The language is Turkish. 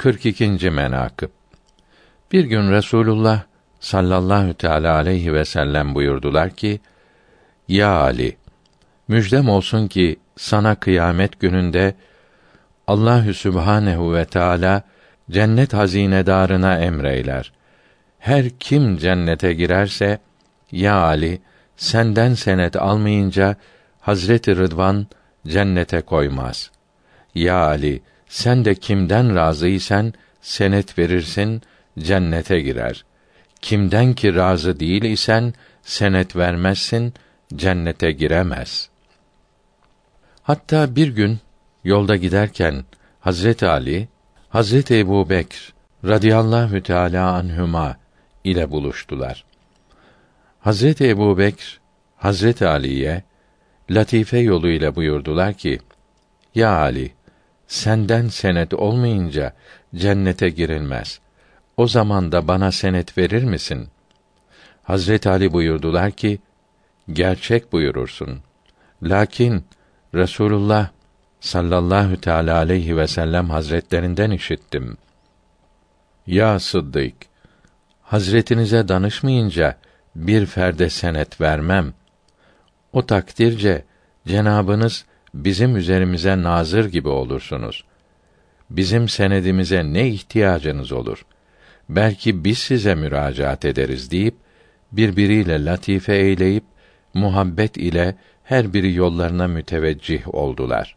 42. menakıb Bir gün Resulullah sallallahu teala aleyhi ve sellem buyurdular ki: Ya Ali, müjdem olsun ki sana kıyamet gününde Allahü Sübhanehu ve Teala cennet hazinedarına emreyler. Her kim cennete girerse ya Ali senden senet almayınca Hazreti Rıdvan cennete koymaz. Ya Ali sen de kimden razıysan senet verirsin cennete girer. Kimden ki razı değil isen senet vermezsin cennete giremez. Hatta bir gün yolda giderken Hazreti Ali, Hazreti Ebu Bekr radıyallahu teâlâ anhüma ile buluştular. Hazreti Ebu Bekr, Hazreti Ali'ye latife yoluyla buyurdular ki: Ya Ali, senden senet olmayınca cennete girilmez. O zaman da bana senet verir misin? Hazret Ali buyurdular ki: Gerçek buyurursun. Lakin Resulullah sallallahu teala aleyhi ve sellem hazretlerinden işittim. Ya Sıddık, Hazretinize danışmayınca bir ferde senet vermem. O takdirce Cenabınız bizim üzerimize nazır gibi olursunuz. Bizim senedimize ne ihtiyacınız olur? Belki biz size müracaat ederiz deyip birbiriyle latife eyleyip muhabbet ile her biri yollarına müteveccih oldular.